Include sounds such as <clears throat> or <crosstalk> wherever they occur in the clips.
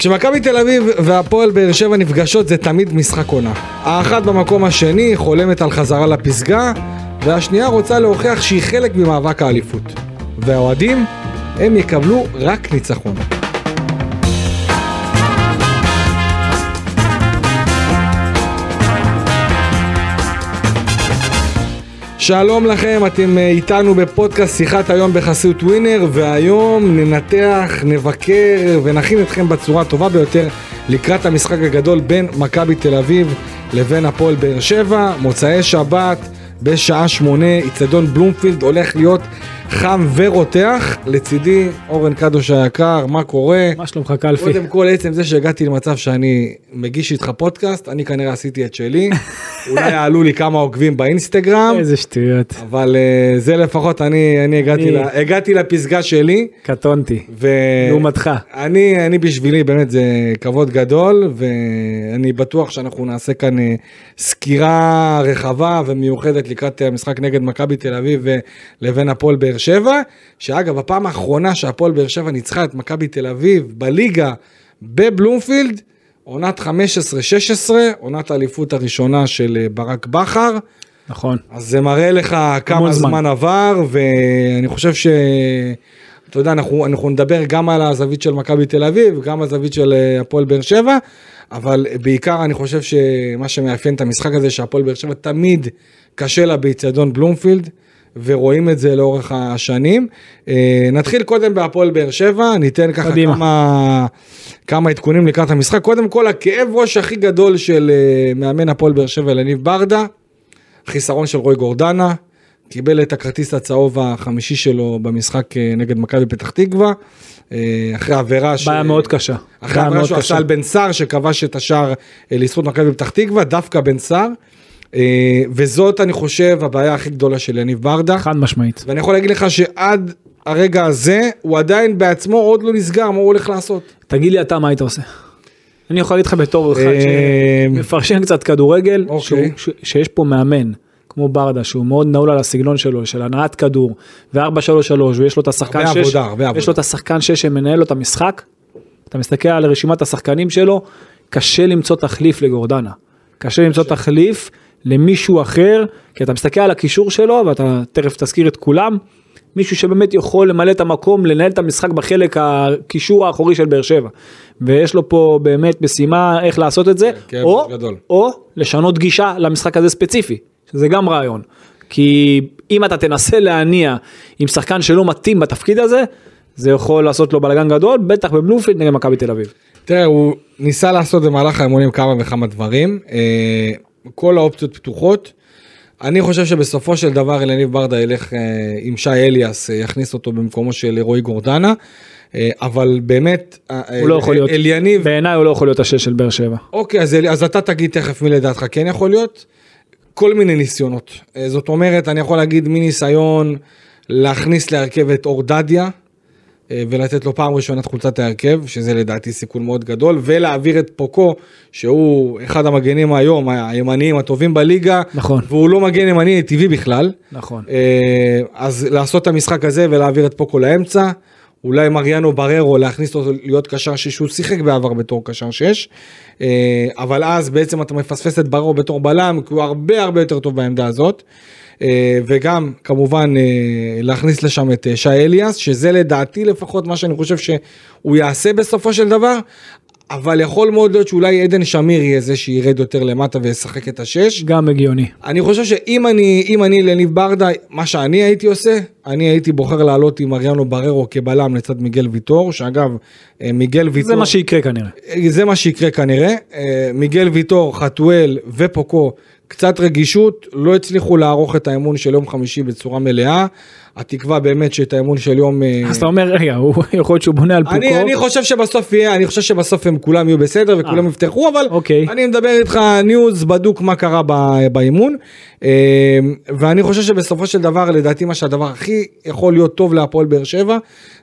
כשמכבי תל אביב והפועל באר שבע נפגשות זה תמיד משחק עונה. האחת במקום השני חולמת על חזרה לפסגה, והשנייה רוצה להוכיח שהיא חלק ממאבק האליפות. והאוהדים, הם יקבלו רק ניצחון. שלום לכם, אתם אה, איתנו בפודקאסט שיחת היום בחסות ווינר והיום ננתח, נבקר ונכין אתכם בצורה הטובה ביותר לקראת המשחק הגדול בין מכבי תל אביב לבין הפועל באר שבע, מוצאי שבת בשעה שמונה, איצטדיון בלומפילד הולך להיות חם ורותח, לצידי אורן קדוש היקר, מה קורה? מה שלומך קלפי? קודם כל עצם זה שהגעתי למצב שאני מגיש איתך פודקאסט, אני כנראה עשיתי את שלי, <laughs> אולי יעלו לי כמה עוקבים באינסטגרם, איזה שטויות. אבל אה, זה לפחות אני, אני הגעתי, אני- לה, הגעתי לפסגה שלי, קטונתי. ו... לעומתך. אני, אני בשבילי באמת זה כבוד גדול ואני בטוח שאנחנו נעשה כאן אה, סקירה רחבה ומיוחדת לקראת המשחק נגד מכבי תל אביב אה, לבין הפועל באר שבע שאגב הפעם האחרונה שהפועל באר שבע ניצחה את מכבי תל אביב בליגה בבלומפילד עונת 15-16 עונת האליפות הראשונה של אה, ברק בכר נכון. אז זה מראה לך כמה זמן. זמן עבר, ואני חושב ש... אתה יודע, אנחנו, אנחנו נדבר גם על הזווית של מכבי תל אביב, גם על הזווית של אה, הפועל באר שבע, אבל בעיקר אני חושב שמה שמאפיין את המשחק הזה, שהפועל באר שבע תמיד קשה לה באיצטדיון בלומפילד, ורואים את זה לאורך השנים. אה, נתחיל קודם בהפועל באר שבע, ניתן ככה קדימה. כמה, כמה עדכונים לקראת המשחק. קודם כל, הכאב ראש הכי גדול של אה, מאמן הפועל באר שבע, אלניב ברדה, חיסרון של רוי גורדנה, קיבל את הכרטיס הצהוב החמישי שלו במשחק אה, נגד מכבי פתח תקווה, אחרי עבירה ש... בעיה מאוד קשה. אחרי עבירה שהוא. עשה על בן סער שכבש את השער לזכות מכבי פתח תקווה, דווקא בן סער, וזאת אני חושב הבעיה הכי גדולה של יניב ברדה, חד משמעית. ואני יכול להגיד לך שעד הרגע הזה הוא עדיין בעצמו עוד לא נסגר מה הוא הולך לעשות. תגיד לי אתה מה היית עושה. אני יכול להגיד לך בתור אחד אה, שמפרשן קצת כדורגל, אוקיי. שהוא- ש- שיש פה מאמן. כמו ברדה שהוא מאוד נעול על הסגנון שלו של הנעת כדור ו4-3-3 ויש לו את השחקן הרבה 6 עבודה, הרבה יש עבודה. לו את השחקן 6 שמנהל לו את המשחק. אתה מסתכל על רשימת השחקנים שלו קשה למצוא תחליף לגורדנה. קשה למצוא תחליף למישהו אחר כי אתה מסתכל על הקישור שלו ואתה תכף תזכיר את כולם. מישהו שבאמת יכול למלא את המקום לנהל את המשחק בחלק הקישור האחורי של באר שבע. ויש לו פה באמת משימה איך לעשות את זה כן, או, גדול. או לשנות גישה למשחק הזה ספציפי שזה גם רעיון. כי אם אתה תנסה להניע עם שחקן שלא מתאים בתפקיד הזה זה יכול לעשות לו בלאגן גדול בטח בבלומפילד נגד מכבי תל אביב. תראה, הוא ניסה לעשות במהלך האימונים כמה וכמה דברים, אה, כל האופציות פתוחות. אני חושב שבסופו של דבר אלניב ברדה ילך אה, עם שי אליאס, אה, יכניס אותו במקומו של רועי גורדנה, אה, אבל באמת, אה, הוא לא יכול להיות, אליניב, בעיניי הוא לא יכול להיות השש של באר שבע. אוקיי, אז, אז אתה תגיד תכף מי לדעתך כן יכול להיות. כל מיני ניסיונות. אה, זאת אומרת, אני יכול להגיד מניסיון להכניס להרכב את אור דדיה, אה, ולתת לו פעם ראשונה את חולצת ההרכב, שזה לדעתי סיכון מאוד גדול, ולהעביר את פוקו, שהוא אחד המגנים היום, הימניים הטובים בליגה, נכון. והוא לא מגן ימני טבעי בכלל. נכון. אה, אז לעשות את המשחק הזה ולהעביר את פוקו לאמצע, אולי מריאנו בררו להכניס אותו להיות קשר שש, שהוא שיחק בעבר בתור קשר שש, אה, אבל אז בעצם אתה מפספס את בררו בתור בלם, כי הוא הרבה הרבה יותר טוב בעמדה הזאת. אה, וגם כמובן אה, להכניס לשם את אה, שי אליאס, שזה לדעתי לפחות מה שאני חושב שהוא יעשה בסופו של דבר, אבל יכול מאוד להיות שאולי עדן שמיר יהיה זה שירד יותר למטה וישחק את השש. גם הגיוני. אני חושב שאם אני, אם אני לניב ברדה, מה שאני הייתי עושה, אני הייתי בוחר לעלות עם אריאנו בררו כבלם לצד מיגל ויטור, שאגב, מיגל ויטור, זה מה שיקרה כנראה. זה מה שיקרה כנראה, אה, מיגל ויטור, חתואל ופוקו, קצת רגישות, לא הצליחו לערוך את האמון של יום חמישי בצורה מלאה, התקווה באמת שאת האמון של יום... אה, אז אתה אומר רגע הוא <laughs> יכול להיות שהוא בונה על אני, פוקו. אני חושב שבסוף יהיה, אני חושב שבסוף הם כולם יהיו בסדר וכולם אה. יפתחו, אבל אוקיי. אני מדבר איתך ניוז בדוק מה קרה באימון, אה, ואני חושב שבסופו של דבר, לדעתי מה שהדבר הכי יכול להיות טוב להפועל באר שבע,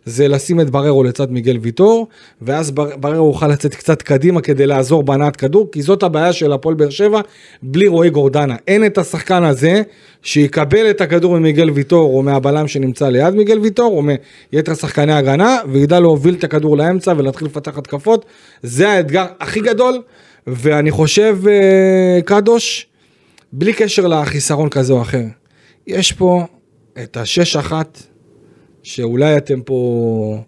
זה לשים את בררו לצד מיגל ויטור, ואז בר- בררו יוכל לצאת קצת קדימה כדי לעזור בהנעת כדור, כי זאת הבעיה של הפועל באר שבע, בלי רועי גורדנה. אין את השחקן הזה שיקבל את הכדור ממיגל ויטור או מהבלם הבלם שנמצא ליד מיגל ויטור, או מיתר שחקני הגנה, וידע להוביל את הכדור לאמצע ולהתחיל לפתח התקפות. זה האתגר הכי גדול, ואני חושב, אה, קדוש, בלי קשר לחיסרון כזה או אחר, יש פה את השש אחת, שאולי אתם פה...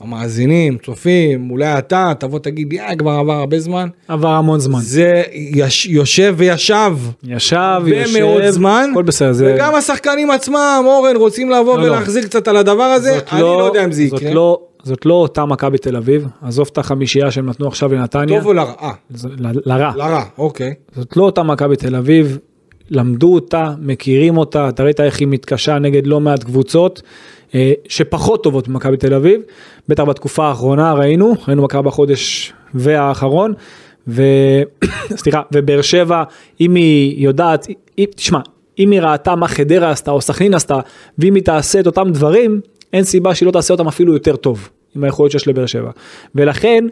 המאזינים, צופים, אולי אתה, תבוא תגיד, יא, כבר עבר הרבה זמן. עבר המון זמן. זה יש, יושב וישב. ישב, יושב, מאוד זמן. הכל בסדר. זה... וגם השחקנים עצמם, אורן, רוצים לבוא לא, לא. ולהחזיר קצת על הדבר הזה. זאת אני לא יודע אם זה זאת יקרה. לא, זאת לא אותה מכבי תל אביב, עזוב את החמישייה שהם נתנו עכשיו לנתניה, טוב או לרע? אה, זה- ל- לרע. לרע, אוקיי. זאת לא אותה מכבי תל אביב, למדו אותה, מכירים אותה, אתה ראית איך היא מתקשה נגד לא מעט קבוצות שפחות טובות ממכבי תל אביב, בטח בתקופה האחרונה ראינו, ראינו מה קרה בחודש והאחרון, ו... <coughs> סליחה, ובאר שבע, אם היא יודעת, אם, תשמע, אם היא ראתה מה חדרה עשתה או סכנין עשתה, ואם היא תעשה את אותם דברים, אין סיבה שהיא לא תעשה אותם אפילו יותר טוב, עם היכולת שיש לבאר שבע. ולכן,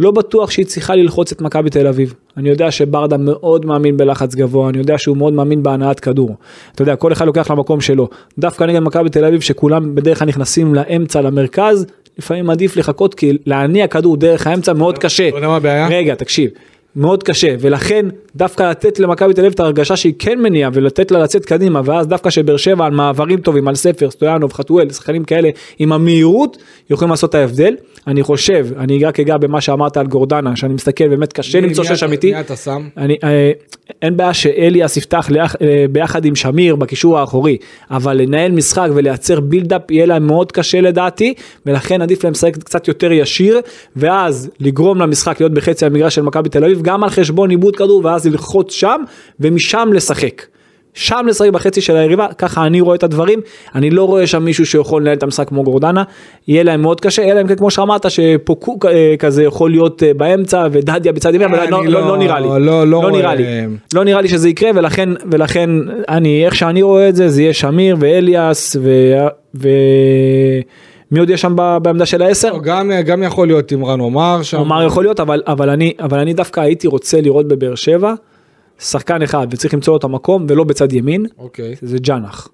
לא בטוח שהיא צריכה ללחוץ את מכבי תל אביב. אני יודע שברדה מאוד מאמין בלחץ גבוה, אני יודע שהוא מאוד מאמין בהנעת כדור. אתה יודע, כל אחד לוקח למקום שלו. דווקא נגד מכבי תל אביב, שכולם בדרך כלל נכנסים לאמצע, למרכז, לפעמים עדיף לחכות, כי להניע כדור דרך האמצע מאוד קשה. אתה יודע מה הבעיה? רגע, תקשיב. מאוד קשה, ולכן דווקא לתת למכבי תל אביב את ההרגשה שהיא כן מניעה ולתת לה לצאת קדימה, ואז דווקא שבאר שבע על מעברים טובים, על ספר, סטויאנוב, חתואל, שחקנים כאלה עם המהירות, יכולים לעשות את ההבדל. אני חושב, אני רק אגע במה שאמרת על גורדנה, שאני מסתכל, באמת קשה מי- למצוא שש אמיתי. מי אתה שם? אני, אה, אין בעיה שאליאס יפתח ליח, אה, ביחד עם שמיר בקישור האחורי, אבל לנהל משחק ולייצר בילדאפ יהיה להם מאוד קשה לדעתי, ולכן עדיף להם לשחק קצת יותר ישיר, ואז לגרום למשחק להיות בחצי המגרש של מכבי תל אביב, גם על חשבון עיבוד כדור, ואז ללחוץ שם, ומשם לשחק. שם לשחק בחצי של היריבה, ככה אני רואה את הדברים, אני לא רואה שם מישהו שיכול לנהל את המשחק כמו גורדנה, יהיה להם מאוד קשה, יהיה להם כמו שאמרת שפוקו אה, כזה יכול להיות אה, באמצע ודדיה בצד ימין, אבל אני לא, לא- לא, לא נראה לי, לא- לא לא נראה לי, לא נראה לי שזה יקרה ולכן, ולכן אני, איך שאני רואה את זה, זה יהיה שמיר ואליאס ו... ו... מי עוד יש שם בעמדה של העשר? לא, גם, גם יכול להיות תמרן עומר שם. כלומר יכול להיות, אבל, אבל, אני, אבל אני דווקא הייתי רוצה לראות בבאר שבע שחקן אחד וצריך למצוא לו את המקום ולא בצד ימין, אוקיי. זה ג'אנח.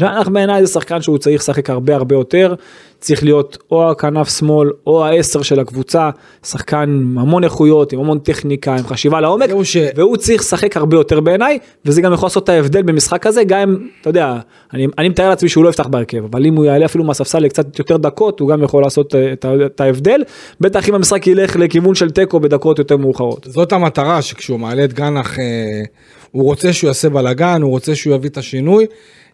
ג'אנח בעיניי זה שחקן שהוא צריך לשחק הרבה הרבה יותר, צריך להיות או הכנף שמאל או העשר של הקבוצה, שחקן עם המון איכויות, עם המון טכניקה, עם חשיבה לעומק, ש- והוא צריך לשחק הרבה יותר בעיניי, וזה גם יכול לעשות את ההבדל במשחק הזה, גם אם, אתה יודע, אני, אני מתאר לעצמי שהוא לא יפתח בהרכב, אבל אם הוא יעלה אפילו מהספסל לקצת יותר דקות, הוא גם יכול לעשות אה, את ההבדל, בטח אם המשחק ילך לכיוון של תיקו בדקות יותר מאוחרות. זאת המטרה שכשהוא מעלה את גנח אה, הוא רוצה שהוא יעשה בלאגן, הוא רוצה שהוא יביא את השינוי.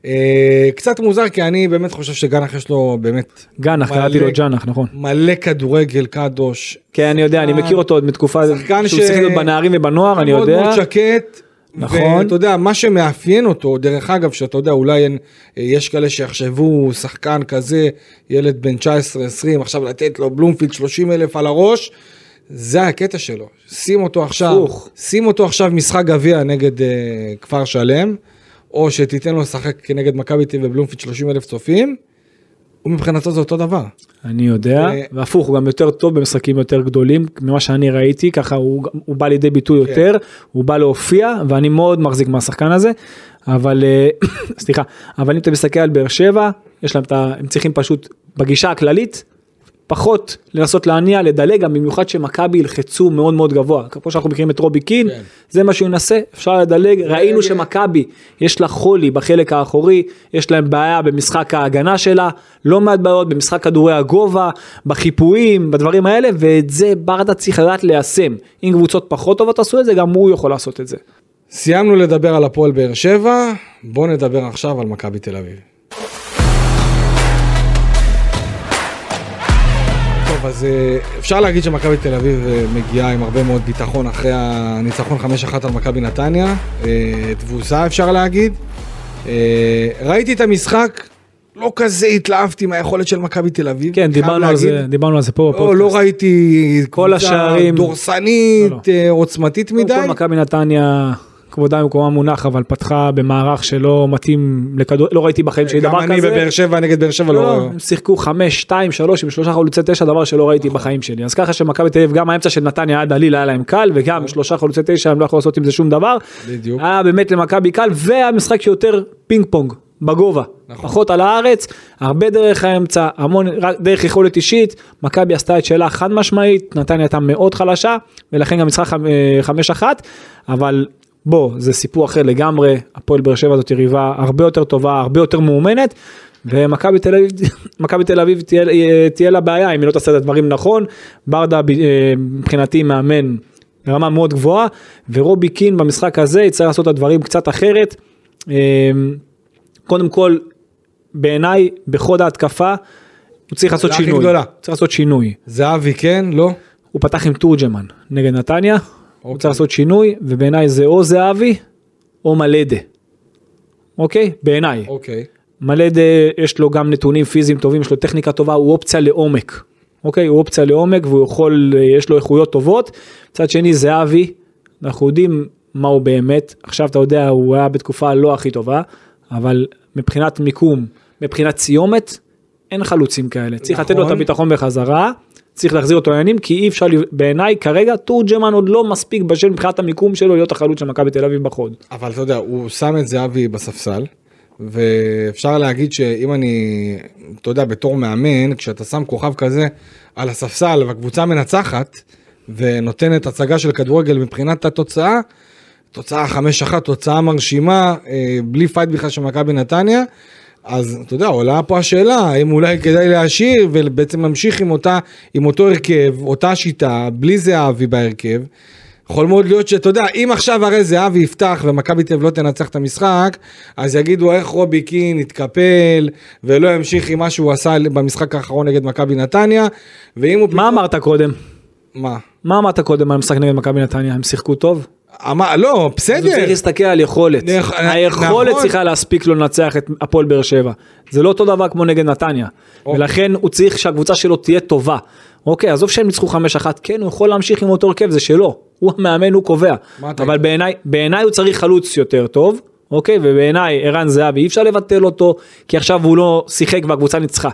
אה, קצת מוזר כי אני באמת חושב שגנח יש לו באמת גנח, קראתי לו ג'אנח, נכון. מלא כדורגל קדוש. כן, אני יודע, אני מכיר אותו עוד מתקופה, שחקן שהוא שיחק בנערים ובנוער, אני מאוד יודע. מאוד שקט. נכון. ואתה יודע, מה שמאפיין אותו, דרך אגב, שאתה יודע, אולי אין, יש כאלה שיחשבו, שחקן כזה, ילד בן 19-20, עכשיו לתת לו בלומפילד 30 אלף על הראש, זה הקטע שלו. שים אותו עכשיו. שים אותו עכשיו משחק גביע נגד אה, כפר שלם, או שתיתן לו לשחק כנגד מכבי תל אביב בבלומפילד 30 אלף צופים, ומבחינתו זה אותו דבר. אני יודע, ו- והפוך, הוא גם יותר טוב במשחקים יותר גדולים, ממה שאני ראיתי, ככה הוא, הוא בא לידי ביטוי כן. יותר, הוא בא להופיע, ואני מאוד מחזיק מהשחקן הזה, אבל, אה, <coughs> סליחה, אבל אם אתה מסתכל על באר שבע, יש להם את ה... הם צריכים פשוט, בגישה הכללית, פחות לנסות להניע, לדלג, גם במיוחד שמכבי ילחצו מאוד מאוד גבוה. כמו שאנחנו מכירים את רובי קין, כן. זה מה שהוא ינסה, אפשר לדלג. ראינו שמכבי, יש לה חולי בחלק האחורי, יש להם בעיה במשחק ההגנה שלה, לא מעט בעיות במשחק כדורי הגובה, בחיפויים, בדברים האלה, ואת זה ברדה צריך לדעת ליישם. אם קבוצות פחות טובות עשו את זה, גם הוא יכול לעשות את זה. סיימנו לדבר על הפועל באר שבע, בואו נדבר עכשיו על מכבי תל אביב. טוב, אז אה, אפשר להגיד שמכבי תל אביב אה, מגיעה עם הרבה מאוד ביטחון אחרי הניצחון 5-1 על מכבי נתניה, אה, תבוסה אפשר להגיד. ראיתי את המשחק, לא כזה התלהבתי מהיכולת של מכבי תל אביב. כן, דיברנו על זה. דיברנו על זה פה לא, בפודקאסט. לא ראיתי כל השערים- דורסנית, לא, לא. עוצמתית קודם מדי. כל מכבי נתניה, כבודה במקומה מונח, אבל פתחה במערך שלא מתאים לכדור, לא ראיתי בחיים שלי גם דבר כזה. אני בבאר שבע נגד באר שבע לא, לא... הם שיחקו חמש, שתיים, שלוש, עם שלושה חלוצי תשע, דבר שלא ראיתי בחיים שלי. אז ככה שמכבי תל אביב, גם האמצע של נתניה עד עליל היה להם קל, וגם שלושה חלוצי תשע הם לא יכלו לעשות עם זה שום דבר. בדיוק. היה באמת למכבי קל, והמשחק שיותר פינג פונג. בגובה, נכון. פחות על הארץ, הרבה דרך האמצע, המון דרך יכולת אישית, מכבי עשתה את שאלה חד משמעית, נתניה הייתה מאוד חלשה, ולכן גם משחק חמ- אה, חמש אחת, אבל בוא, זה סיפור אחר לגמרי, הפועל באר שבע זאת יריבה הרבה יותר טובה, הרבה יותר מאומנת, ומכבי תל אביב, <laughs> מכבי תל אביב תהיה, תהיה לה בעיה אם היא לא תעשה את הדברים נכון, ברדה אה, מבחינתי מאמן ברמה מאוד גבוהה, ורובי קין במשחק הזה יצטרך לעשות את הדברים קצת אחרת. אה, קודם כל, בעיניי, בחוד ההתקפה, הוא צריך לעשות שינוי. צריך לעשות שינוי. זהבי כן, לא? הוא פתח עם תורג'מן נגד נתניה, הוא אוקיי. צריך לעשות שינוי, ובעיניי זה או זהבי או מלדה. אוקיי? בעיניי. אוקיי. מלדה יש לו גם נתונים פיזיים טובים, יש לו טכניקה טובה, הוא אופציה לעומק. אוקיי? הוא אופציה לעומק והוא יכול, יש לו איכויות טובות. מצד שני זהבי, אנחנו יודעים מה הוא באמת. עכשיו אתה יודע, הוא היה בתקופה לא הכי טובה, אבל מבחינת מיקום, מבחינת סיומת, אין חלוצים כאלה. צריך לתת לו את נכון. הביטחון בחזרה. צריך להחזיר אותו לעניינים כי אי אפשר, בעיניי כרגע תורג'מן עוד לא מספיק בשל מבחינת המיקום שלו להיות החלוץ של מכבי תל אביב בחוד. אבל אתה יודע, הוא שם את זהבי בספסל, ואפשר להגיד שאם אני, אתה יודע, בתור מאמן, כשאתה שם כוכב כזה על הספסל והקבוצה מנצחת, ונותנת הצגה של כדורגל מבחינת התוצאה, תוצאה 5-1, תוצאה מרשימה, אה, בלי פייט בכלל של מכבי נתניה, אז אתה יודע, עולה פה השאלה, האם אולי כדאי להשאיר ובעצם להמשיך עם, אותה, עם אותו הרכב, אותה שיטה, בלי זהבי בהרכב. יכול מאוד להיות שאתה יודע, אם עכשיו הרי זהבי יפתח ומכבי תל אביב לא תנצח את המשחק, אז יגידו איך רובי קין התקפל ולא ימשיך עם מה שהוא עשה במשחק האחרון נגד מכבי נתניה, ואם הוא... מה אמרת קודם? מה? מה אמרת קודם על המשחק נגד מכבי נתניה? הם שיחקו טוב? אמר, לא, אז הוא בסדר. צריך להסתכל על יכולת. נכ- היכולת נכון. צריכה להספיק לו לנצח את הפועל באר שבע. זה לא אותו דבר כמו נגד נתניה. אוקיי. ולכן הוא צריך שהקבוצה שלו תהיה טובה. אוקיי, עזוב שהם ניצחו 5-1, כן, הוא יכול להמשיך עם אותו הרכב, זה שלו. הוא המאמן, הוא קובע. אבל? בעיניי, בעיניי הוא צריך חלוץ יותר טוב. אוקיי, ובעיניי ערן זהבי אי אפשר לבטל אותו, כי עכשיו הוא לא שיחק והקבוצה ניצחה.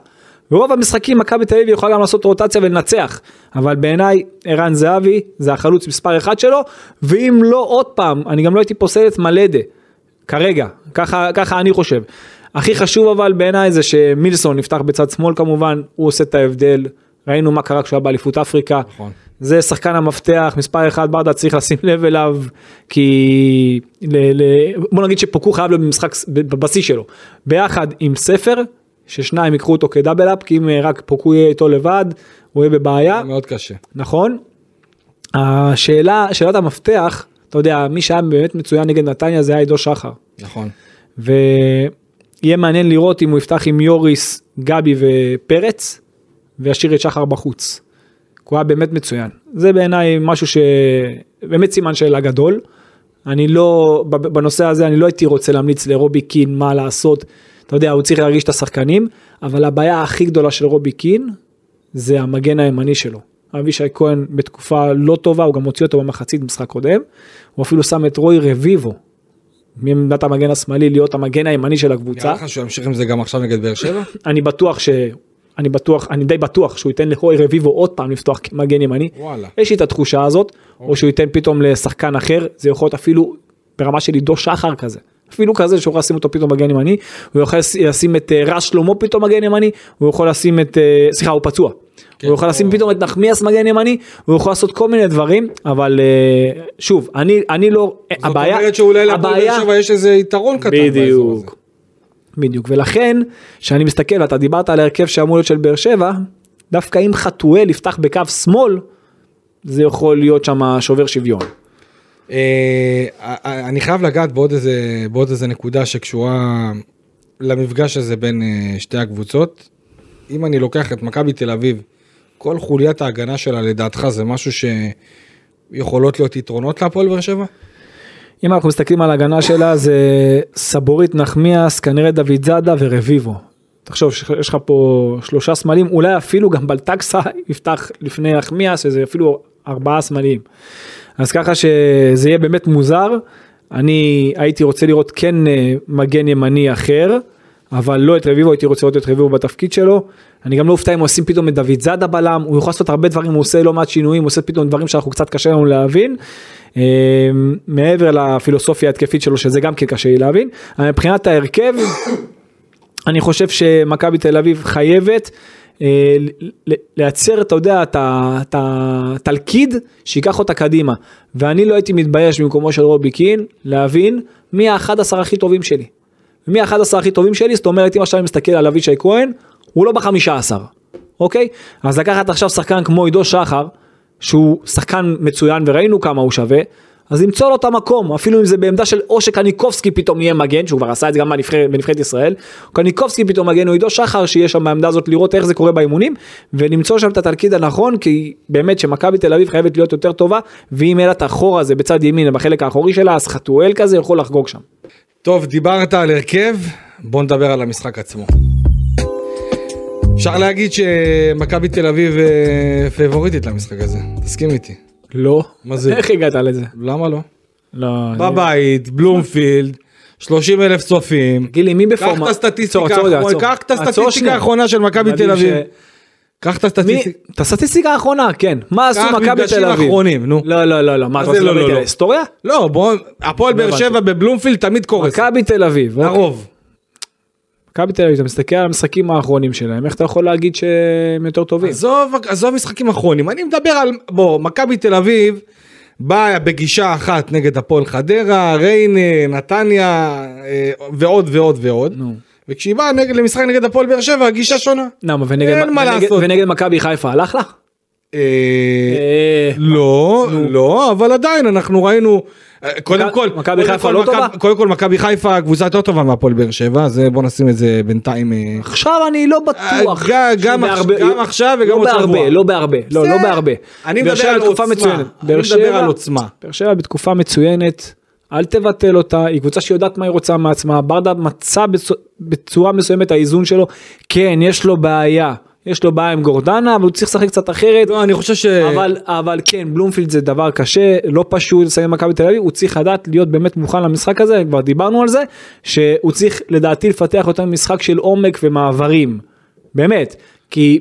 ברוב המשחקים מכבי תל אביב יכולה גם לעשות רוטציה ולנצח, אבל בעיניי ערן זהבי זה החלוץ מספר אחד שלו, ואם לא עוד פעם, אני גם לא הייתי פוסל את מלדה, כרגע, ככה, ככה אני חושב. הכי חשוב אבל בעיניי זה שמילסון נפתח בצד שמאל כמובן, הוא עושה את ההבדל, ראינו מה קרה כשהוא היה באליפות אפריקה, נכון. זה שחקן המפתח, מספר אחד ברדה צריך לשים לב אליו, כי ל, ל, בוא נגיד שפוקו חייב להיות במשחק בבסיס שלו, ביחד עם ספר, ששניים ייקחו אותו כדאבל אפ, כי אם אה, רק פוקו יהיה איתו לבד, הוא יהיה בבעיה, מאוד קשה. נכון? השאלה, שאלת המפתח, אתה יודע, מי שהיה באמת מצוין נגד נתניה זה היה עידו שחר. נכון. ויהיה מעניין לראות אם הוא יפתח עם יוריס, גבי ופרץ, וישאיר את שחר בחוץ. הוא היה באמת מצוין. זה בעיניי משהו שבאמת סימן שאלה גדול. אני לא, בנושא הזה אני לא הייתי רוצה להמליץ לרובי קין מה לעשות. אתה יודע, הוא צריך להרגיש את השחקנים, אבל הבעיה הכי גדולה של רובי קין זה המגן הימני שלו. אבישי כהן בתקופה לא טובה, הוא גם הוציא אותו במחצית במשחק קודם. הוא אפילו שם את רוי רביבו מעמדת המגן השמאלי להיות המגן הימני של הקבוצה. נראה לך שהוא ימשיך עם זה גם עכשיו נגד באר שבע? <laughs> אני בטוח ש... אני בטוח, אני די בטוח שהוא ייתן לרוי רביבו עוד פעם לפתוח כמגן ימני. וואלה. יש לי את התחושה הזאת, או שהוא ייתן פתאום לשחקן אחר, זה יכול להיות אפילו ברמה של עידו שחר כזה. אפילו כזה שהוא יכול לשים אותו פתאום מגן ימני, הוא יכול לש- לשים את אה, רז שלמה פתאום מגן ימני, הוא יכול לשים את, אה, סליחה הוא פצוע, כן, הוא יכול לשים או- פתאום את נחמיאס מגן ימני, הוא יכול לעשות כל מיני דברים, אבל אה, שוב, אני, אני לא, הבעיה, זאת אומרת שאולי להפועל באר הבעיה- שבע יש איזה יתרון קטן. בדיוק. בדיוק, ולכן, כשאני מסתכל, ואתה דיברת על ההרכב שאמור להיות של באר שבע, דווקא אם חתואל יפתח בקו שמאל, זה יכול להיות שם שובר שוויון. אה, אני חייב לגעת בעוד איזה, בעוד איזה נקודה שקשורה למפגש הזה בין אה, שתי הקבוצות. אם אני לוקח את מכבי תל אביב, כל חוליית ההגנה שלה לדעתך זה משהו שיכולות להיות יתרונות להפועל באר שבע? אם אנחנו מסתכלים על ההגנה שלה, זה סבורית נחמיאס, כנראה דוד זאדה ורביבו. תחשוב, יש לך פה שלושה סמלים, אולי אפילו גם בלטקסה יפתח לפני נחמיאס, שזה אפילו ארבעה סמלים. אז ככה שזה יהיה באמת מוזר. אני הייתי רוצה לראות כן אה, מגן ימני אחר, אבל לא את רביבו, הייתי רוצה לראות את רביבו בתפקיד שלו. אני גם לא אופתע אם עושים פתאום את דוד זאדה בלם, הוא יכול לעשות הרבה דברים, הוא עושה לא מעט שינויים, הוא עושה פתאום דברים שאנחנו קצת קשה לנו להבין. אה, מעבר לפילוסופיה ההתקפית שלו, שזה גם כן קשה לי להבין. מבחינת ההרכב, <coughs> אני חושב שמכבי תל אביב חייבת לייצר, אתה יודע, את התלכיד שייקח אותה קדימה. ואני לא הייתי מתבייש במקומו של רובי קין להבין מי ה-11 הכי טובים שלי. מי ה-11 הכי טובים שלי, זאת אומרת אם עכשיו אני מסתכל על אבישי כהן, הוא לא בחמישה עשר, אוקיי? אז לקחת עכשיו שחקן כמו עידו שחר, שהוא שחקן מצוין וראינו כמה הוא שווה, אז למצוא לו את המקום, אפילו אם זה בעמדה של או שקניקובסקי פתאום יהיה מגן, שהוא כבר עשה את זה גם בנבחרת, בנבחרת ישראל, קניקובסקי פתאום מגן, או עידו שחר שיהיה שם בעמדה הזאת לראות איך זה קורה באימונים, ולמצוא שם את התלכיד הנכון, כי באמת שמכבי תל אביב חייבת להיות יותר טובה, ואם יהיה לה את החור הזה בצד ימין, בחלק האחורי שלה, אז חתואל כזה יכול לחגוג שם. טוב, דיברת על הרכב, בוא נדבר על המשחק עצמו. אפשר להגיד שמכבי תל אביב אה, פייבוריטית למשחק הזה, תסכים איתי. לא. מה זה? איך הגעת לזה? למה לא? לא. בבית, בלומפילד, 30 אלף צופים. גילי, מי עצור. קח את הסטטיסטיקה. האחרונה של מכבי תל אביב. קח את? הסטטיסטיקה. את הסטטיסטיקה האחרונה, כן. מה עשו מכבי תל אביב? אחרונים, נו. לא, לא, לא, לא. מה, אתה רוצה לא, לדבר לא, על לא. לא, בוא, הפועל באר. שבע בבלומפילד תמיד קורס. מכבי תל אביב. אוקיי. מכבי תל אביב, אתה מסתכל על המשחקים האחרונים שלהם, איך אתה יכול להגיד שהם יותר טובים? עזוב, עזוב משחקים אחרונים, אני מדבר על, בוא, מכבי תל אביב באה בגישה אחת נגד הפועל חדרה, ריינה, נתניה אה, ועוד ועוד ועוד. נו. וכשהיא באה נגד, למשחק נגד הפועל באר שבע, הגישה שונה. למה, ונגד- ונגד-. ונגד מכבי חיפה הלך לה? אה, אה, לא, לא, אבל עדיין אנחנו ראינו, אה, קודם כל, מכבי חיפה לא טובה? קודם כל מכבי חיפה קבוצה יותר טובה מהפועל באר שבע, זה בוא נשים את זה בינתיים. עכשיו אני לא בטוח. גם- עכשיו- גם עכשיו וגם לא עוד שבוע. לא בהרבה, לא, לא בהרבה. אני מדבר על עוצמה. אני מדבר על עוצמה. באר שבע בתקופה מצוינת, אל תבטל אותה, היא קבוצה שיודעת מה היא רוצה מעצמה, ברדה מצא בצ- בצורה מסוימת האיזון שלו, כן, יש לו בעיה, יש לו בעיה עם גורדנה, אבל הוא צריך לשחק קצת אחרת. לא, אני חושב ש... אבל אבל כן בלומפילד זה דבר קשה לא פשוט לסיים מכבי תל אביב הוא צריך לדעת להיות באמת מוכן למשחק הזה כבר דיברנו על זה שהוא צריך לדעתי לפתח יותר משחק של עומק ומעברים באמת כי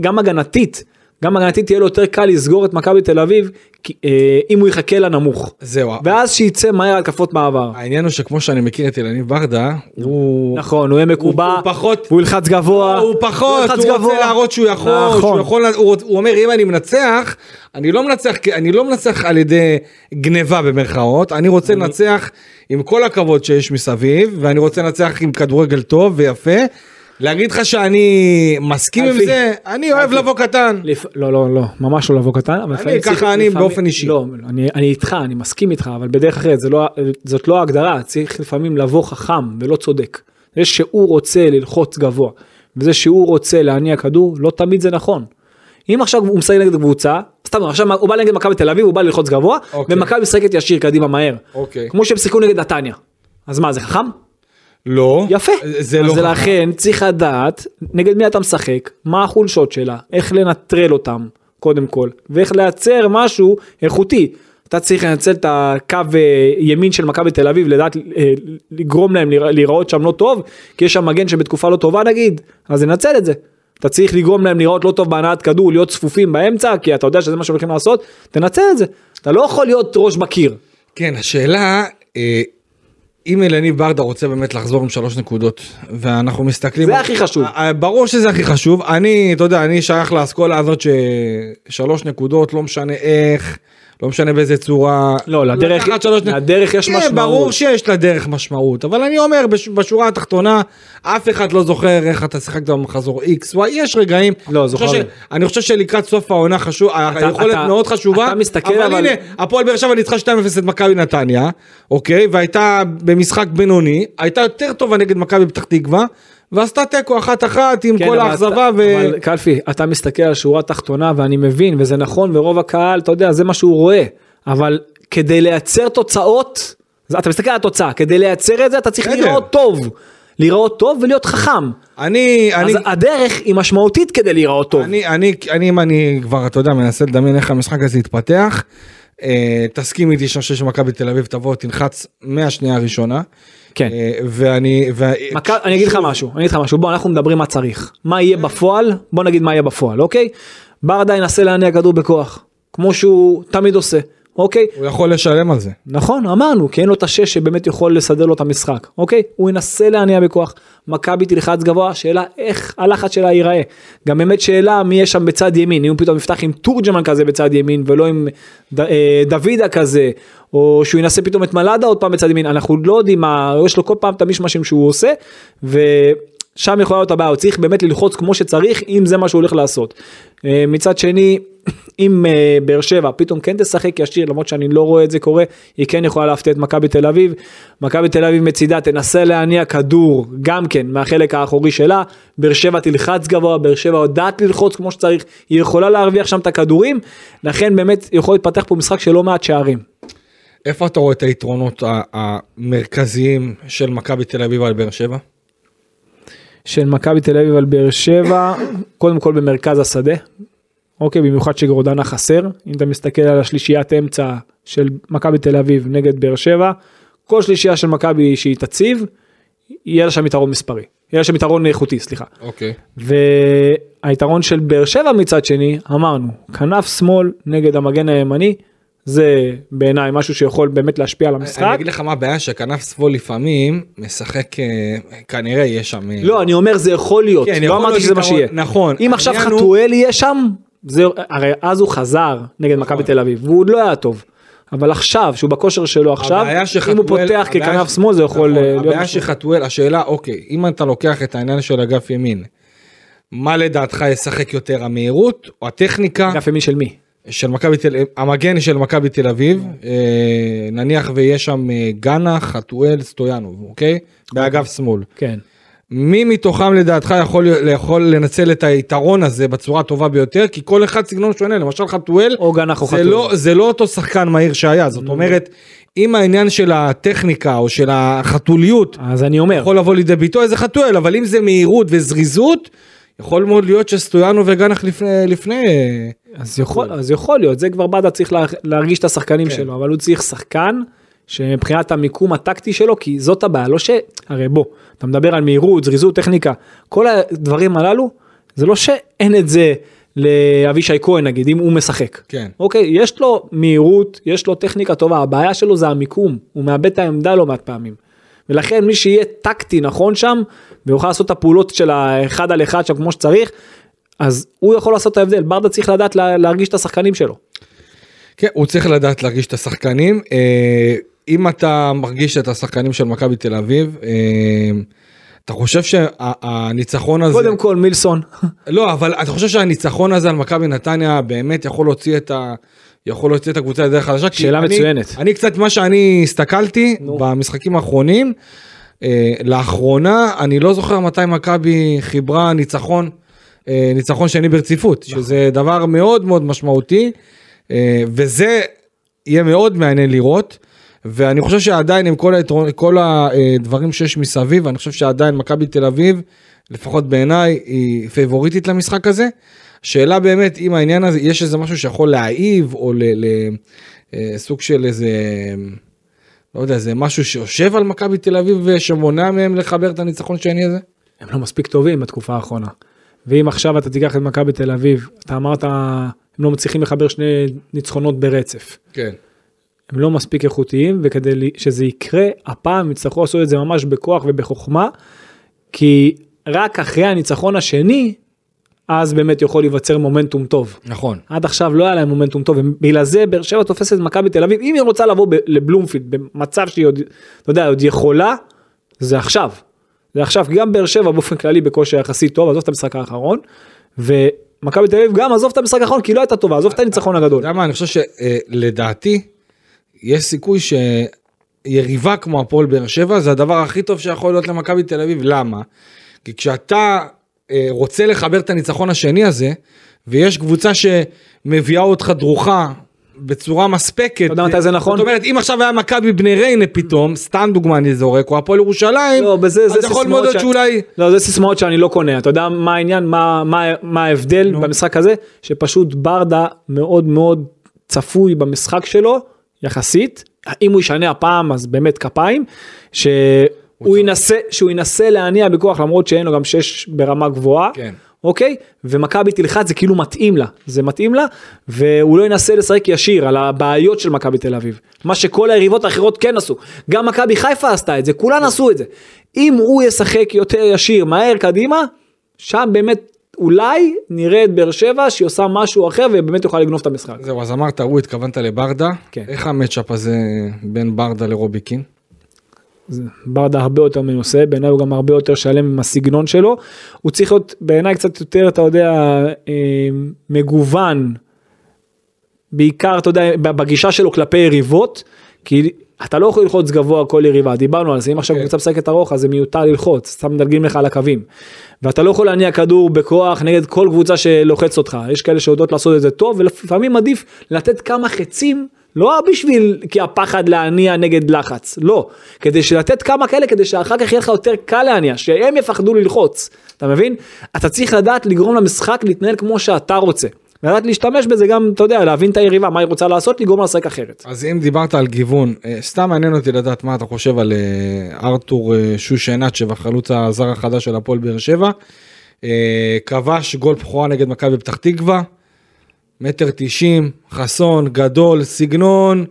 גם הגנתית גם הגנתית תהיה לו יותר קל לסגור את מכבי תל אביב כי, אה, אם הוא יחכה לנמוך זהו. ואז שיצא מהר התקפות מעבר. העניין הוא שכמו שאני מכיר את ילניב ברדה, הוא... נכון הוא יהיה מקובע הוא פחות- הוא ילחץ גבוה הוא פחות, ילחץ הוא גבוה. רוצה להראות שהוא יכול, נכון. שהוא יכול, הוא, הוא אומר אם אני מנצח, אני לא מנצח, אני לא מנצח על ידי גניבה במרכאות, אני רוצה לנצח עם כל הכבוד שיש מסביב, ואני רוצה לנצח עם כדורגל טוב ויפה. להגיד לך שאני מסכים עם. זה, אני אוהב. לבוא קטן. לא לא לא ממש לא לבוא קטן לפעמים ככה אני באופן אישי. לא אני, אני איתך אני מסכים איתך אבל בדרך אחרת זה לא זאת לא ההגדרה צריך לפעמים לבוא חכם ולא צודק. זה שהוא רוצה ללחוץ גבוה וזה שהוא רוצה להניע כדור לא תמיד זה נכון. אם עכשיו הוא משחק נגד קבוצה סתם עכשיו הוא בא נגד מכבי תל אביב הוא בא ללחוץ גבוה אוקיי. ומכבי משחקת ישיר קדימה מהר אוקיי. כמו שהם שיחקו נגד נתניה אז מה זה חכם? לא. יפה. זה לא אז. לכן צריך לדעת נגד מי אתה משחק, מה החולשות שלה, איך לנטרל אותם קודם כל, ואיך לייצר משהו איכותי. אתה צריך לנצל את הקו אה, ימין של מכבי תל אביב, לדעת אה, לגרום להם להירא- להיראות שם לא טוב, כי יש שם מגן שבתקופה לא טובה נגיד, אז ננצל את זה. אתה צריך לגרום להם לראות לא טוב בהנעת כדור, להיות צפופים באמצע, כי אתה יודע שזה מה שהולכים לעשות, תנצל את זה. אתה לא יכול להיות ראש בקיר. כן, השאלה, אה, אם אלניב ברדה רוצה באמת לחזור עם שלוש נקודות, ואנחנו מסתכלים... זה הכי חשוב. אה, אה, ברור שזה הכי חשוב. אני, אתה יודע, אני שייך לאסכולה הזאת ששלוש נקודות, לא משנה איך, לא משנה באיזה צורה. לא, לדרך- שלוש לדרך יש כן, משמעות. ברור שיש לדרך משמעות, אבל אני אומר, בש- בשורה התחתונה, אף אחד לא זוכר איך אתה שיחקת במחזור X, Y, יש רגעים. לא, אני חושב זוכרים. ש- אני חושב שלקראת סוף העונה חשוב, היכולת אתה- מאוד חשובה, אתה מסתכל, אבל אבל- הנה, הפועל באר שבע ניצחה 2-0 את מכבי נתניה, אוקיי, והייתה במשחק בינוני, הייתה יותר טובה נגד מכבי פתח תקווה, ועשתה תיקו אחת אחת עם כן, כל האכזבה ו... אבל קלפי, אתה מסתכל על שורה תחתונה ואני מבין וזה נכון ורוב הקהל, אתה יודע, זה מה שהוא רואה, אבל כדי לייצר תוצאות, אתה מסתכל על התוצאה, כדי לייצר את זה אתה צריך בסדר. להיראות טוב, להיראות טוב ולהיות חכם. אני, אני, אז הדרך היא משמעותית כדי להיראות טוב. אני, אני, אני, אם אני כבר, אתה יודע, מנסה לדמיין איך המשחק הזה יתפתח, אה, תסכים איתי שאני חושב שמכבי תל אביב תבוא, תלחץ מהשנייה הראשונה. כן. אה, ואני, ו... מכ... אני אגיד לך משהו, אני אגיד לך משהו, בוא אנחנו מדברים מה צריך, מה יהיה בפועל, בוא נגיד מה יהיה בפועל, אוקיי? ברדה ינסה להניע כדור בכוח, כמו שהוא תמיד עושה. אוקיי? הוא יכול לשלם על זה. נכון, אמרנו, כי אין לו את השש שבאמת יכול לסדר לו את המשחק, אוקיי? הוא ינסה להניע בכוח. מכבי תלחץ גבוה, שאלה איך הלחץ שלה ייראה. גם באמת שאלה מי יש שם בצד ימין, אם הוא פתאום יפתח עם תורג'מן כזה בצד ימין, ולא עם ד, אה, דוידה כזה, או שהוא ינסה פתאום את מלאדה עוד פעם בצד ימין, אנחנו לא יודעים מה, יש לו כל פעם את המשמשים שהוא עושה, ו... שם יכולה להיות הבעיה, הוא צריך באמת ללחוץ כמו שצריך, אם זה מה שהוא הולך לעשות. אה, מצד שני, <clears throat> אם uh, באר שבע פתאום כן תשחק ישיר, למרות שאני לא רואה את זה קורה, היא כן יכולה להפתיע את מכבי תל אביב. מכבי תל אביב מצידה תנסה להניע כדור גם כן מהחלק האחורי שלה, באר שבע תלחץ גבוה, באר שבע יודעת ללחוץ כמו שצריך, היא יכולה להרוויח שם את הכדורים, לכן באמת יכול להתפתח פה משחק של לא מעט שערים. איפה אתה רואה את היתרונות המרכזיים של מכבי תל אביב על באר שבע? של מכבי תל אביב על באר שבע, קודם כל במרכז השדה, אוקיי, במיוחד שגורדנה חסר, אם אתה מסתכל על השלישיית אמצע של מכבי תל אביב נגד באר שבע, כל שלישייה של מכבי שהיא תציב, יהיה לה שם יתרון מספרי, יהיה לה שם יתרון איכותי, סליחה. אוקיי. והיתרון של באר שבע מצד שני, אמרנו, כנף שמאל נגד המגן הימני, זה בעיניי משהו שיכול באמת להשפיע על המשחק. אני אגיד לך מה הבעיה שכנף שמאל לפעמים משחק אה, כנראה יהיה שם. אה, לא אני אומר זה יכול להיות, כן, לא אמרתי שזה מה שיהיה. נכון. אם עכשיו חתואל יהיה שם, זה, הרי אז הוא חזר נגד מכבי תל אביב, והוא עוד לא היה טוב. אבל עכשיו, שהוא בכושר שלו עכשיו, הבעיה אם הוא שחתואל- פותח ככנף שמאל זה יכול נכון, אה, להיות... הבעיה. שחתואל, השאלה, אוקיי, אם אתה לוקח את העניין של אגף ימין, מה לדעתך ישחק יותר, המהירות או הטכניקה אגף ימין של מי? של מכבי תל אביב, המגן של מכבי תל אביב, אה, נניח ויש שם אה, גאנה, חתואל, סטויאנוב, אוקיי? באגף שמאל. כן. מי מתוכם לדעתך יכול, יכול לנצל את היתרון הזה בצורה הטובה ביותר? כי כל אחד סגנון שונה, למשל חתואל, או גנח או זה חתואל. לא, זה לא אותו שחקן מהיר שהיה, זאת אומרת, אם העניין של הטכניקה או של החתוליות אז אני אומר, יכול לבוא לידי ביטוי, איזה חתואל, אבל אם זה מהירות וזריזות, יכול מאוד להיות שסטויאנו וגנח לפני, לפני, אז יכול, אז יכול להיות, זה כבר ברדה צריך לה, להרגיש את השחקנים כן. שלו, אבל הוא צריך שחקן שמבחינת המיקום הטקטי שלו, כי זאת הבעיה, לא ש... הרי בוא, אתה מדבר על מהירות, זריזות, טכניקה, כל הדברים הללו, זה לא שאין את זה לאבישי כהן נגיד, אם הוא משחק. כן. אוקיי, יש לו מהירות, יש לו טכניקה טובה, הבעיה שלו זה המיקום, הוא מאבד את העמדה לא מעט פעמים. ולכן מי שיהיה טקטי נכון שם, ויוכל לעשות את הפעולות של האחד על אחד שם כמו שצריך, אז הוא יכול לעשות את ההבדל, ברדה צריך לדעת לה, להרגיש את השחקנים שלו. כן, הוא צריך לדעת להרגיש את השחקנים. אה, אם אתה מרגיש את השחקנים של מכבי תל אביב, אה, אתה חושב שהניצחון הזה... קודם כל מילסון, <laughs> לא, אבל אתה חושב שהניצחון הזה על מכבי נתניה באמת יכול להוציא את ה... יכול להוציא את הקבוצה לדרך חדשה? שאלה אני- מצוינת. אני קצת מה שאני הסתכלתי נו. במשחקים האחרונים, לאחרונה אני לא זוכר מתי מכבי חיברה ניצחון, אה, ניצחון שני ברציפות, נכון. שזה דבר מאוד מאוד משמעותי, אה, וזה יהיה מאוד מעניין לראות. ואני חושב שעדיין עם כל, היתרון, כל הדברים שיש מסביב, אני חושב שעדיין מכבי תל אביב, לפחות בעיניי, היא פייבוריטית למשחק הזה. שאלה באמת אם העניין הזה, יש איזה משהו שיכול להעיב, או לסוג של איזה, לא יודע, זה משהו שיושב על מכבי תל אביב ושמונע מהם לחבר את הניצחון השני הזה? הם לא מספיק טובים בתקופה האחרונה. ואם עכשיו אתה תיקח את מכבי תל אביב, אתה אמרת, הם לא מצליחים לחבר שני ניצחונות ברצף. כן. הם לא מספיק איכותיים, וכדי שזה יקרה, הפעם יצטרכו לעשות את זה ממש בכוח ובחוכמה, כי רק אחרי הניצחון השני, אז באמת יכול להיווצר מומנטום טוב. נכון. עד עכשיו לא היה להם מומנטום טוב, ובגלל זה באר שבע תופסת את מכבי תל אביב, אם היא רוצה לבוא לבלומפילד במצב שהיא עוד, אתה יודע, עוד יכולה, זה עכשיו. זה עכשיו, גם באר שבע באופן כללי בכושר יחסית טוב, עזוב את המשחק האחרון, ומכבי תל אביב גם עזוב את המשחק האחרון כי היא לא הייתה טובה, עזוב את הניצחון הגדול. אתה יודע מה, אני חושב שלדעתי, יש סיכוי שיריבה כמו הפועל באר שבע זה הדבר הכי טוב שיכול להיות למכבי תל אביב, למה? כי כשאתה רוצה לחבר את הניצחון השני הזה, ויש קבוצה שמביאה אותך דרוכה בצורה מספקת. אתה יודע מתי זה נכון? זאת אומרת, אם עכשיו היה מכבי בני ריינה פתאום, סתם דוגמה אני זורק, או הפועל ירושלים, לא, בזה, זה אז יכול מאוד להיות ש- שאולי... לא, זה סיסמאות שאני לא קונה, אתה יודע מה העניין, מה, מה, מה ההבדל במשחק הזה? שפשוט ברדה מאוד מאוד צפוי במשחק שלו, יחסית, אם הוא ישנה הפעם אז באמת כפיים, שהוא ינסה, שהוא ינסה להניע בכוח למרות שאין לו גם שש ברמה גבוהה, כן. אוקיי? ומכבי תלחץ זה כאילו מתאים לה, זה מתאים לה, והוא לא ינסה לשחק ישיר על הבעיות של מכבי תל אביב. מה שכל היריבות האחרות כן עשו. גם מכבי חיפה עשתה את זה, כולן עשו את זה. אם הוא ישחק יותר ישיר, מהר קדימה, שם באמת אולי נראה את באר שבע שהיא עושה משהו אחר ובאמת יוכל לגנוב את המשחק. זהו, אז אמרת, הוא התכוונת לברדה. כן. איך המצ'אפ הזה בין ברדה לרוביקין? ברדה הרבה יותר מנוסה, בעיניי הוא גם הרבה יותר שלם עם הסגנון שלו. הוא צריך להיות בעיניי קצת יותר, אתה יודע, אה, מגוון, בעיקר, אתה יודע, בגישה שלו כלפי יריבות, כי אתה לא יכול ללחוץ גבוה כל יריבה, דיברנו על זה, אם עכשיו אוקיי. קבוצה משחקת ארוך אז זה מיותר ללחוץ, סתם מדלגים לך על הקווים. ואתה לא יכול להניע כדור בכוח נגד כל קבוצה שלוחץ אותך, יש כאלה שיודעות לעשות את זה טוב, ולפעמים עדיף לתת כמה חצים. לא בשביל כי הפחד להניע נגד לחץ, לא. כדי שלתת כמה כאלה כדי שאחר כך יהיה לך יותר קל להניע, שהם יפחדו ללחוץ, אתה מבין? אתה צריך לדעת לגרום למשחק להתנהל כמו שאתה רוצה. לדעת להשתמש בזה גם, אתה יודע, להבין את היריבה, מה היא רוצה לעשות, לגרום לה לשחק אחרת. אז אם דיברת על גיוון, אה, סתם מעניין אותי לדעת מה אתה חושב על אה, ארתור אה, שושנצ'ב, החלוץ הזר החדש של הפועל באר שבע. כבש גול בכורה נגד מכבי פתח תקווה, מטר תשעים, חסון, גדול, סגנון,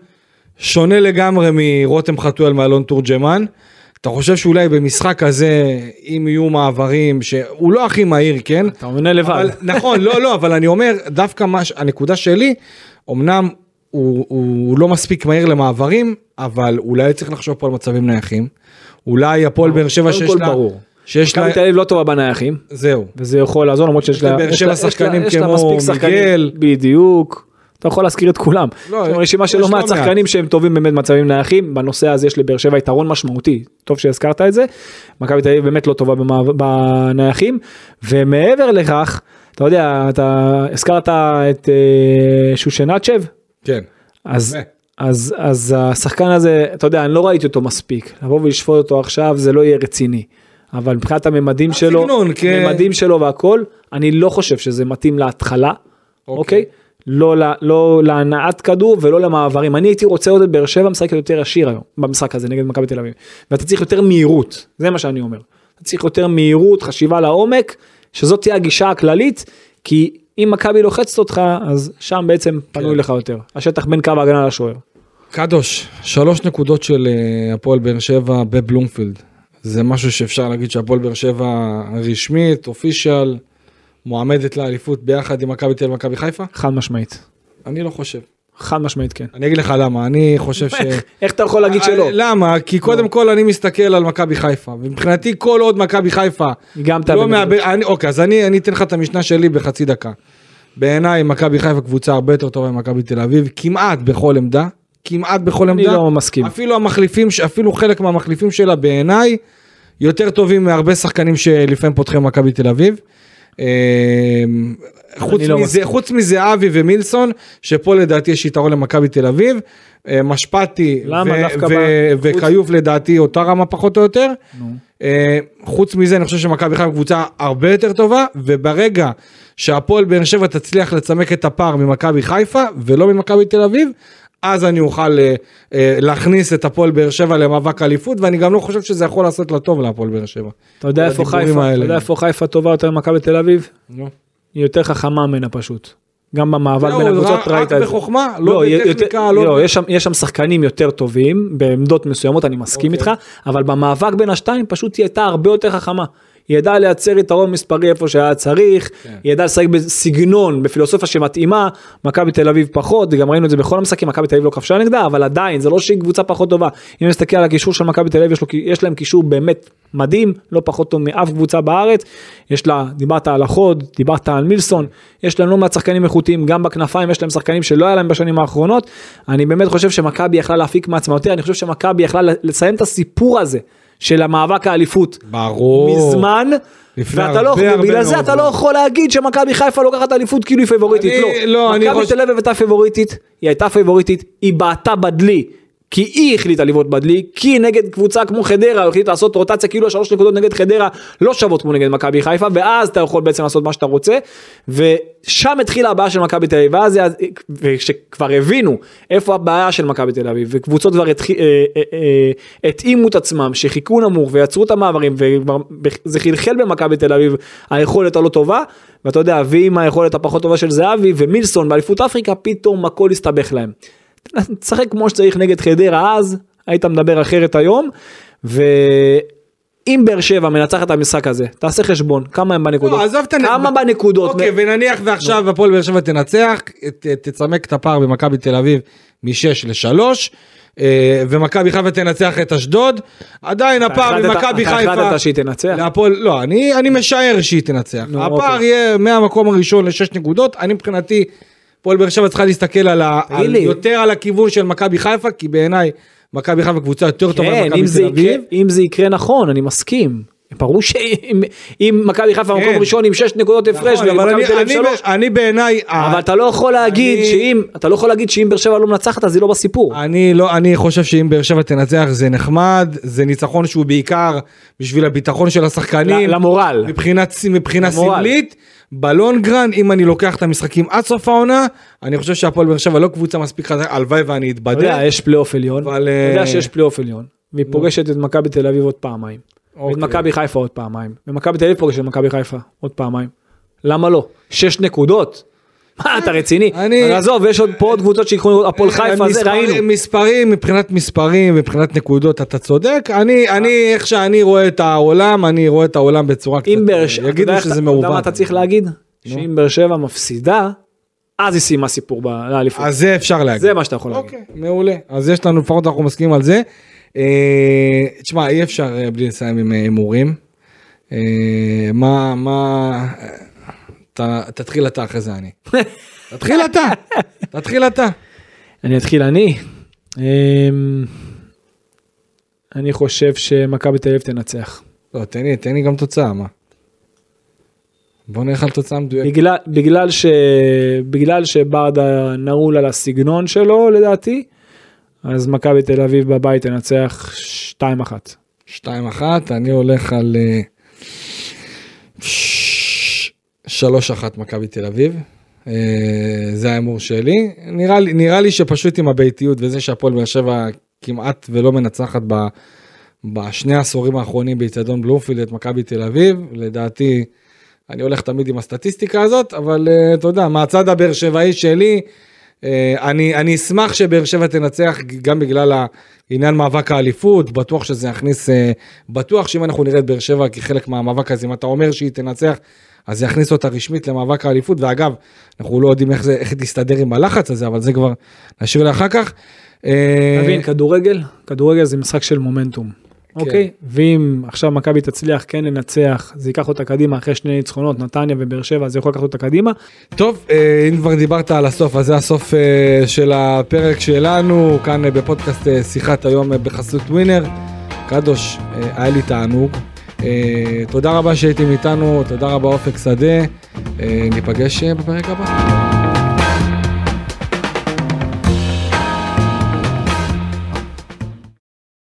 שונה לגמרי מרותם חתואל מאלון תורג'מן. אתה חושב שאולי במשחק הזה, אם יהיו מעברים, שהוא לא הכי מהיר, כן? אתה עונה לבד. אבל, נכון, לא, לא, אבל אני אומר, דווקא מה, הנקודה שלי, אמנם הוא, הוא לא מספיק מהיר למעברים, אבל אולי צריך לחשוב פה על מצבים נייחים. אולי הפועל באר שבע קודם שיש כל לה... ברור. שיש לה... מכבי תל אביב לא טובה בנייחים, זהו. וזה יכול לעזור למרות שיש לה... לבאר שבע שחקנים כמו מיגל. בדיוק. אתה יכול להזכיר את כולם. לא, יש רשימה של לא מעט לא מעט. שחקנים שהם טובים באמת במצבים נייחים, בנושא הזה יש לבאר שבע יתרון משמעותי, טוב שהזכרת את זה. מכבי תל אביב באמת לא טובה בנייחים, ומעבר לכך, אתה יודע, אתה הזכרת את אה, שושנצ'ב, כן. אז. אז, אז השחקן הזה, אתה יודע, אני לא ראיתי אותו מספיק, לבוא ולשפוט אותו עכשיו זה לא יהיה רציני. אבל מבחינת הממדים שלו, הסגנון, כן. הממדים שלו והכל, אני לא חושב שזה מתאים להתחלה, אוקיי. אוקיי? לא, ל- לא להנעת כדור ולא למעברים. אני הייתי רוצה לראות את באר שבע משחקת יותר ישיר היום, במשחק הזה נגד מכבי תל אביב. ואתה צריך יותר מהירות, זה מה שאני אומר. אתה צריך יותר מהירות, חשיבה לעומק, שזאת תהיה הגישה הכללית, כי אם מכבי לוחצת אותך, אז שם בעצם פנוי כן. לך יותר. השטח בין קו ההגנה לשוער. קדוש, שלוש נקודות של אה, הפועל באר שבע בבלומפילד. זה משהו שאפשר להגיד שהפועל באר שבע רשמית, אופישיאל, מועמדת לאליפות ביחד עם מכבי תל ומכבי חיפה? חד משמעית. אני לא חושב. חד משמעית כן. אני אגיד לך למה, אני חושב <laughs> ש... איך אתה יכול להגיד שלא? אה, למה? כי קודם כל אני מסתכל על מכבי חיפה, ומבחינתי כל עוד מכבי חיפה גם לא. מאבד, אני- אוקיי, אז אני אני אתן לך את המשנה שלי בחצי דקה. בעיניי מכבי חיפה קבוצה הרבה יותר טובה ממכבי תל אביב, כמעט בכל עמדה, כמעט בכל אני עמדה. לא מסכים. אפילו המחליפים, אפילו חלק מהמחליפים שלה בעיניי, יותר טובים מהרבה שחקנים שלפעמים פותחים במכבי תל אביב. אה, חוץ לא מזה, מסכים. חוץ מזהבי ומילסון, שפה לדעתי יש יתרון למכבי תל אביב, אה, משפטי? ו- ו- וכיוף לדעתי אותה רמה פחות או יותר. נו. אה, חוץ מזה אני חושב שמכבי חיפה קבוצה הרבה יותר טובה וברגע שהפועל באר שבע תצליח לצמק את הפער ממכבי חיפה ולא ממכבי תל אביב אז אני אוכל אה, אה, להכניס את הפועל באר שבע למאבק אליפות ואני גם לא חושב שזה יכול לעשות לה טוב להפועל באר שבע. אתה יודע איפה חיפה. אתה יודע איפה חיפה טובה יותר ממכבי תל אביב? נו. היא יותר חכמה ממנה פשוט. גם במאבק זהו, בין הקבוצות רק- ראית רק את זה. בחוכמה, לא היא בטכניקה, לא יש שם- יש שם שחקנים יותר טובים בעמדות מסוימות אני מסכים אוקיי. איתך אבל במאבק בין השתיים פשוט היא הייתה הרבה יותר חכמה. היא ידעה לייצר יתרון מספרי איפה שהיה צריך, כן. היא ידעה לשחק בסגנון, בפילוסופיה שמתאימה, מכבי תל אביב פחות, וגם ראינו את זה בכל המשחקים, מכבי תל אביב לא כבשה נגדה, אבל עדיין, זה לא שהיא קבוצה פחות טובה. אם נסתכל על הקישור של מכבי תל אביב, יש, לו, יש להם קישור באמת מדהים, לא פחות טוב מאף קבוצה בארץ. יש לה, דיברת על החוד, דיברת על מילסון, יש להם לא מעט שחקנים איכותיים, גם בכנפיים יש להם שחקנים שלא היה להם בשנים האחרונות. אני באמת חושב שמכבי יכלה להפיק מעצמה יותר, אני חושב שמכבי יכלה לסיים את הסיפור הזה של המאבק האליפות. ברור. מזמן, לפני ואתה לא, ובגלל זה אתה לא. יכול להגיד שמכבי חיפה לוקחת אליפות כאילו היא פייבוריטית, לא, לא, אני מכבי תל אביב הייתה פייבוריטית, היא הייתה פייבוריטית, היא בעטה בדלי כי היא החליטה לבעוט בדלי, כי נגד קבוצה כמו חדרה הוא החליט לעשות רוטציה כאילו השלוש נקודות נגד חדרה לא שוות כמו נגד מכבי חיפה, ואז אתה יכול בעצם לעשות מה שאתה רוצה, ושם התחילה הבעיה של מכבי תל אביב, ואז כשכבר הבינו איפה הבעיה של מכבי תל אביב, וקבוצות כבר אה, אה, אה, התאימו את עצמם, שחיכו נמוך ויצרו את המעברים, וזה חלחל במכבי תל אביב, היכולת הלא טובה, ואתה יודע, ועם היכולת הפחות טובה של זהבי ומילסון באליפות אפריקה, פתאום הכל הסתבך להם. תשחק כמו שצריך נגד חדרה אז, היית מדבר אחרת היום, ואם באר שבע מנצחת את המשחק הזה, תעשה חשבון, כמה הם בנקודות? לא, עזוב את הנ... כמה בנקודות? אוקיי, ונניח ועכשיו הפועל באר שבע תנצח, ת- תצמק את הפער במכבי תל אביב מ-6 ל-3. ומכבי חיפה תנצח את אשדוד, עדיין הפער החלטת- ממכבי אתה חיפה, החלטת שהיא תנצח? להפועל, לא, אני, אני משער שהיא תנצח. נו, הפער אוקיי. יהיה מהמקום הראשון לשש נקודות, אני מבחינתי, הפועל באר שבע צריכה להסתכל על ה, על. יותר על הכיוון של מכבי חיפה, כי בעיניי מכבי חיפה קבוצה יותר טובה כן, ממכבי אם זה, תל אביב. אם זה יקרה נכון, אני מסכים. ברור שאם אם מכבי חיפה במקום כן. ראשון עם 6 נקודות הפרש, נכון, אני, תל אביב אני, 3, אני בעיניי, אבל אתה לא יכול להגיד אני- שאם, אתה לא יכול להגיד שאם באר שבע לא מנצחת אז היא לא בסיפור. אני לא, אני חושב שאם באר שבע תנצח זה נחמד, זה ניצחון שהוא בעיקר בשביל הביטחון של השחקנים. למורל. מבחינה למורל. סמלית, בלונגרן, אם אני לוקח את המשחקים עד סוף העונה, אני חושב שהפועל באר שבע לא קבוצה מספיק חזקה, הלוואי ואני אתה יודע. יש פלייאוף עליון, אתה יודע אה, שיש פלייאוף עליון, והיא פוגשת את מכבי תל אביב עוד פעמיים, ואת אוקיי. מכבי חיפה עוד פעמיים, ומכבי תל אביב פוגשת את מכבי חיפה עוד פעמיים. למה לא? שש נקודות? <laughs> מה אתה רציני? אני- עזוב, יש עוד פה עוד קבוצות שיקחו הפועל חיפה, זה ראינו. מספרים, מבחינת מספרים, מבחינת נקודות, אתה צודק. אני, אני, איך שאני רואה את העולם, אני רואה את העולם בצורה קצת, אם באר שבע, אתה יגידו שזה אתה יודע מעוות. מה אתה צריך להגיד? שאם באר שבע מפסידה, אז היא סיימה סיפור ב- לאליפות. אז זה אפשר להגיד. זה מה שאתה יכול להגיד. אוקיי, מעולה. אז יש לנו, לפחות אנחנו מסכימים על זה. אה, תשמע, אי אפשר אה, בלי לסיים עם אה, הימורים. מה, מה... תתחיל אתה אחרי זה אני. <laughs> תתחיל אתה, תתחיל אתה. אני אתחיל אני. אמ, אני חושב שמכבי תל אביב תנצח. לא, תן לי, תן לי גם תוצאה, מה? בוא נלך על תוצאה מדויקת. בגלל, בגלל, ש... בגלל שברדה נעול על הסגנון שלו לדעתי, אז מכבי תל אביב בבית תנצח 2-1. 2-1, אני הולך על אה, ש- 3-1 מכבי תל אביב. אה, זה ההימור שלי. נראה לי, נראה לי שפשוט עם הביתיות וזה שהפועל באר שבע כמעט ולא מנצחת ב, בשני העשורים האחרונים באיצטדיון בלומפילד את מכבי תל אביב, לדעתי אני הולך תמיד עם הסטטיסטיקה הזאת, אבל אה, אתה יודע, מהצד הבאר שבעי שלי, אה, אני, אני אשמח שבאר שבע תנצח גם בגלל העניין מאבק האליפות, בטוח שזה יכניס, אה, בטוח שאם אנחנו נראה את באר שבע כחלק מהמאבק הזה, אם אתה אומר שהיא תנצח, אז זה יכניס אותה רשמית למאבק האליפות, ואגב, אנחנו לא יודעים איך זה, איך תסתדר עם הלחץ הזה, אבל זה כבר נשאיר לאחר כך. אה, מבין, כדורגל, כדורגל זה משחק של מומנטום. כן. אוקיי? ואם עכשיו מכבי תצליח כן לנצח, זה ייקח אותה קדימה אחרי שני ניצחונות, נתניה ובאר שבע, זה יכול לקחת אותה קדימה. טוב, אה, אם כבר דיברת על הסוף, אז זה הסוף אה, של הפרק שלנו, כאן אה, בפודקאסט שיחת היום בחסות ווינר. קדוש, היה לי תענוג. תודה רבה שהייתם איתנו, תודה רבה אופק שדה. ניפגש בפרק הבא.